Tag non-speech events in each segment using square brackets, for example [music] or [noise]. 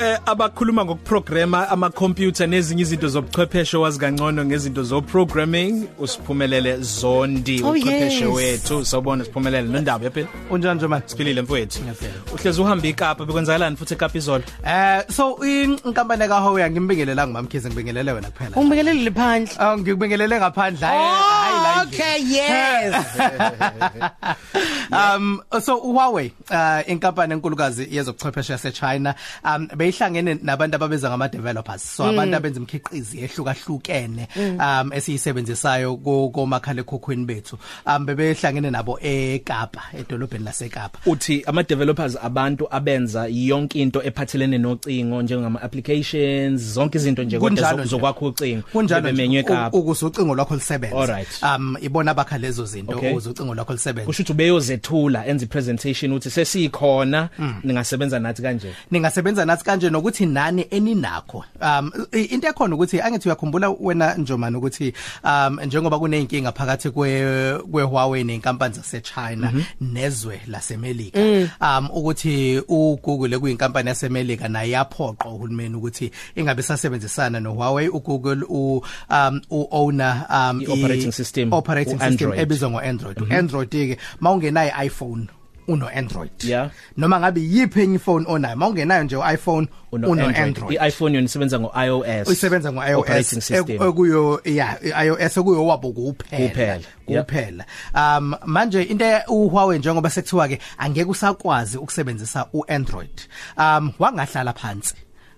eh abakhuluma ngokuprograma ama computer nezinye izinto zobuchwepheshe wazi kangcono ngezinto zo programming usiphumelele zondi Oh, uchwepheshe yes. wethu sawubona siphumelele nondaba yaphela unjani nje manje siphilile mfowethu Ngiyafela. uhlezi uhamba ikapa bekwenzakalani futhi ekapa izolo eh so inkampani ka Hoya ngimbingelela ngimamkhize ngibingelele wena kuphela Ungibingelele phandle. Ah ngikubingelele ngaphandle hayi hayi la nje. Okay, yes. [laughs] um so Huawei uh inkampani enkulukazi yezokuchwephesha yaseChina um beyihlangene nabantu ababeza ngama developers so abantu abenza imikhiqizi ehlukahlukene um esiyisebenzisayo komakhala ekhukhwini bethu. Um bebehlangene nabo eKapa edolobheni laseKapa. Uthi ama developers abantu abenza yonke into ephathelene nocingo njengama applications zonke izinto nje kodwa Kunjalo zo- nje. zokwakha ucingo kunjalo bemenywe nje ekapa. U- ukuze ucingo lwakho lisebenze Alright. um ibona abakha lezo zinto Okay. ukuze ucingo lwakho lisebenze kusho ukuthi ubeyozethula enza ipresentation uthi sesikhona Mm. ningasebenza nathi kanje. Ningasebenza nathi kanje nokuthi nani eninakho. Um into ekhona ukuthi angithi uyakhumbula wena Njomani ukuthi um njengoba kuneyinkinga phakathi kwe kwe Huawei nenkampani zaseChina nezwe lasemelika. Um ukuthi uGoogle ekuyinkampani yasemelika naye yaphoqa uhulumeni ukuthi ingabe sasebenzisana no Huawei uGoogle u um uowner um I-operating system, operating system ebizwa ngo-Android. u-Android ke mawungenayo iPhone uno Android. Yeah. noma ngabe yiphi enye phone onayo? Mawungenayo nje uiPhone uno uno Android. Android. i-iPhone yona isebenza ngo-iOS usebenza operating ngo-iOS system ekuyo yeah iOS ekuyo wabo kuphela Kuphela, yeah. kuphela um manje into uHuawei njengoba sekuthiwa ke angeke usakwazi ukusebenzisa uAndroid. Um wangahlala phansi.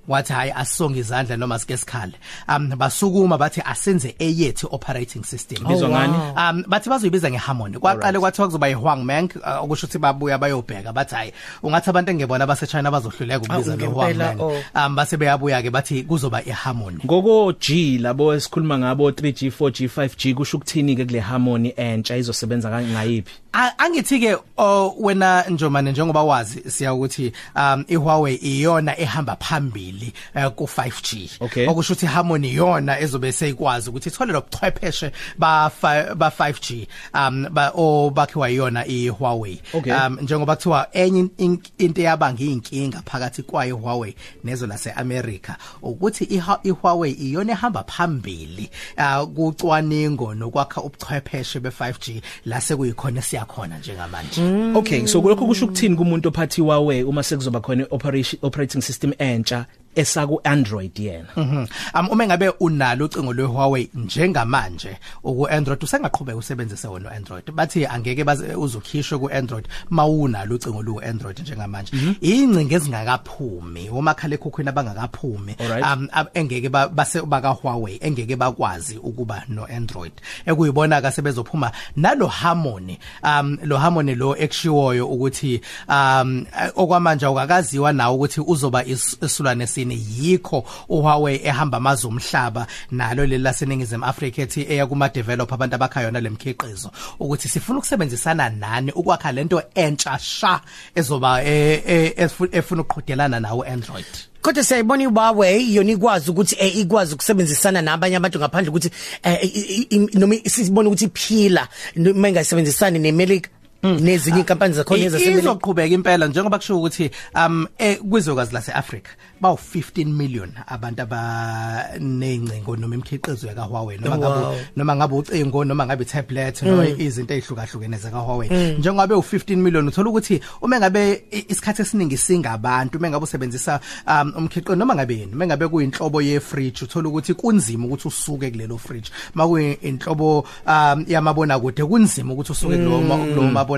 Wathi hayi asonge izandla noma sike sikhale. Um basukuma bathi asenze eyethu operating system. Bizwa ngani? um bathi bazoyibiza ngeharmony. Kwaqale kwathiwa kuzoba yihuangmeng uh, okusho ukuthi babuya bayobheka. Bathi hayi ungathi abantu engebona abasechina bazohluleka ukubiza Awu, lo ngempela, huangmeng. oh. um base beyabuya ke bathi kuzoba iharmony. Ngoko G labo esikhuluma ngabo 3G 4G 5G kusho ukuthini ke kule harmony entsha izosebenza ka- ngayiphi? A- angithi ke oh, wena Njomane njengoba wazi siya ukuthi um iHuawei iyona ehamba phambili uh, ku 5G Okay. okusho ukuthi Harmony iyona ezobe seyikwazi ukuthi ithole lobuchwepheshe ba fi- ba 5G um ba obakhiwa iyona iHuawei Okay. um njengoba kuthiwa enye in- into yabanga inkinga phakathi kwayo Huawei nezo lase America ukuthi iha- iHuawei iyona ehamba phambili uh, kucwaningo nokwakha ubuchwepheshe be5G la sekuyikhona siyakhona njengamanje okay so lokho kusho ukuthini kumuntu ophathiwa we uma sekuzoba khona operation operating system entsha esaku Android yena. Mhm. um uma ngabe unalo ucingo lwe Huawei njengamanje uku Android usengaqhubeka usebenzise wona Android bathi angeke uzokhishwe ku Android mawunalo ucingo lu Android njengamanje. Ingcinga ezingakaphumi umakhala ekhukhwini abangakaphumi um engeke ba- base baka Huawei engeke bakwazi ukuba no Android ekuyibona ka sebezophuma nalo Harmony um lo Harmony lo ekshiwoyo ukuthi um okwamanje ukakaziwa nawo ukuthi uzoba is- isulwane sini yikho uHuawei ehamba amazwe omhlaba nalo leli laseningizimu Africa ethi eya kuma developer abantu abakhayo nalemkhiqizo ukuthi sifuna ukusebenzisana nani ukwakha lento entsha sha ezoba eh, eh, efu- efuna ukuqhudelana nawo Android Kodwa siyayibona iHuawei yona ikwazi ukuthi eh, ikwazi ukusebenzisana nabanye abantu ngaphandle ukuthi eh, i- i- i- noma sibone ukuthi iphila noma ingasebenzisani neMelika nezinye inkampani zakhona izoqhubeka impela njengoba kusho ukuthi um eh, kwizwekazi lase-Africa bawu 15 million abantu abaneyincingo noma imikhiqizo yaka Huawei noma ngabe noma ngabe ucingo noma ngabe tablet noma izinto ezihlukahlukene zaka Huawei njengoba u15 million uthola ukuthi uma ngabe isikhathi esiningi singabantu uma ngabe usebenzisa um umkhiqizo noma ngabe yini uma ngabe kuyinhlobo ye fridge uthola ukuthi kunzima ukuthi usuke kulelo fridge. Makuyinhlobo um yamabona kude kunzima ukuthi usuke kulo ma-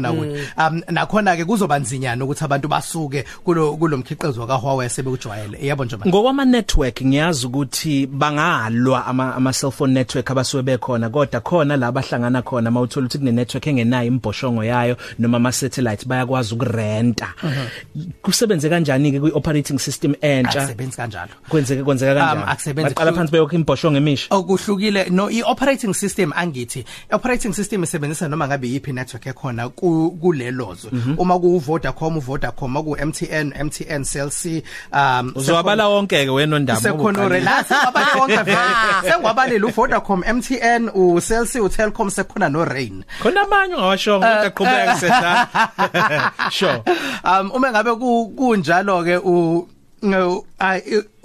kulo mabona kude um nakhona ke kuzoba nzinyana ukuthi abantu basuke kulo kulomkhiqizo ka Huawei sebekujwayele yabo nje manje. Ngokwama network ngiyazi ukuthi bangalwa ama ama cellphone network abasuke bekhona kodwa khona la bahlangana khona mawuthola ukuthi kune network engenayo imboshongo yayo noma ama satellite bayakwazi ukurenta. Kusebenze kanjani ke kwi operating system entsha? Akusebenzi kanjalo. Kwenzeke kwenzeka Um, kanjani akusebenzi baqala kuhlu- phansi beyokho imboshongo emisha? Okuhlukile no i-operating system angithi operating system isebenzisa noma ngabe yipi network ekhona ku- kulelozo. Uma ku Vodacom Vodacom maku MTN MTN Cell C um uzowabala wonke ke wena ondaba sekhonore la singabale [laughs] wonke vele. Sengwabalile uVodacom MTN uCell C uTelkom sekhona no Rain. Khona amanye ungawashongo kodwa qhubeka sehla [laughs] sure. Um uma ngabe ku- kunjalo ke u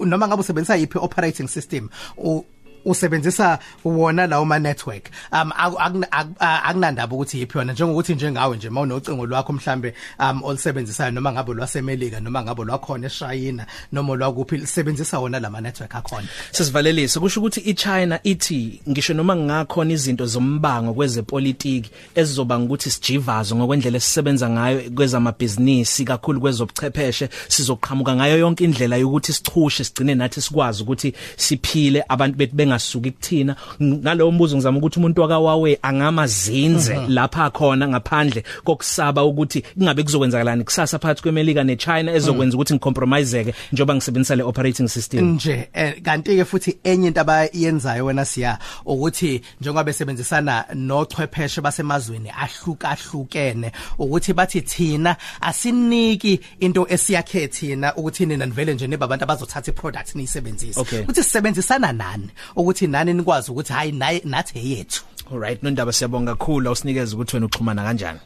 noma ngabe usebenzisa yipi operating system u usebenzisa wona lawo ma network. Um aku- akuna- aku- akunandaba ukuthi yipi yona njengokuthi njengawe nje mawunocingo lwakho mhlambe um olusebenzisayo noma ngabe lwasemelika noma ngabe lwakhona eShayina noma lwakuphi lisebenzisa wona lama network akhona. Sesivalelise kusho ukuthi iChina ithi ngisho noma kungakhona izinto zombango kwezepolitiki ezizoba ukuthi sijivazo ngokwendlela esisebenza ngayo kwezamabhizinisi kakhulu kwezobuchwepheshe sizoqhamuka ngayo yonke indlela yokuthi sichushe sigcine nathi sikwazi ukuthi siphile abantu bethu bengasuki kuthina. Ngalowo mbuzo ngizama ukuthi umuntu wakawawe angamazinze lapha khona ngaphandle kokusaba ukuthi kungabe kuzokwenzakalani kusasa phakathi kweMelika neChina ezokwenza ukuthi ngicompromiseke njoba ngisebenzisa le operating system. Nje eh, kanti ke futhi enye into abayenzayo wena siya ukuthi njengoba besebenzisana nochwepheshe basemazweni ahlukahlukene ukuthi bathi thina asiniki into esiyakhe thina ukuthi nina nivele nje nebabantu abazothatha iproduct niyisebenzise. Okay. ukuthi sisebenzisana nani? Ukuthi nani nikwazi ukuthi hayi naye nathi eyethu Alright nondaba siyabonga kakhulu awusinikeze ukuthi wena uxhumana kanjani.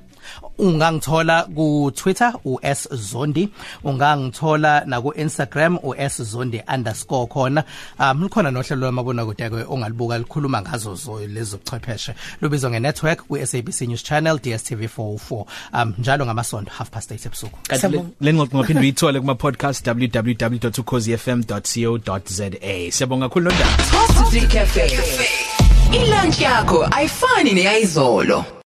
Ungangithola ku Twitter us zondi. Ungangithola na ku Instagram us_zondi_ khona. Um likhona nohlelo lwamabona kude ke ongalibuka likhuluma ngazo zo lezo chwepheshe lubizwa nge network ku SABC News Channel DStv 404 um njalo ngamasonto half past 8 ebusuku. Kanti le- Siyabonga. le ngxoxo ngophinde uyithole kuma podcast www.ukhozifm.co.za siyabonga kakhulu nondaba Positive Cafe. Ilunch yakho ayifani neyizolo.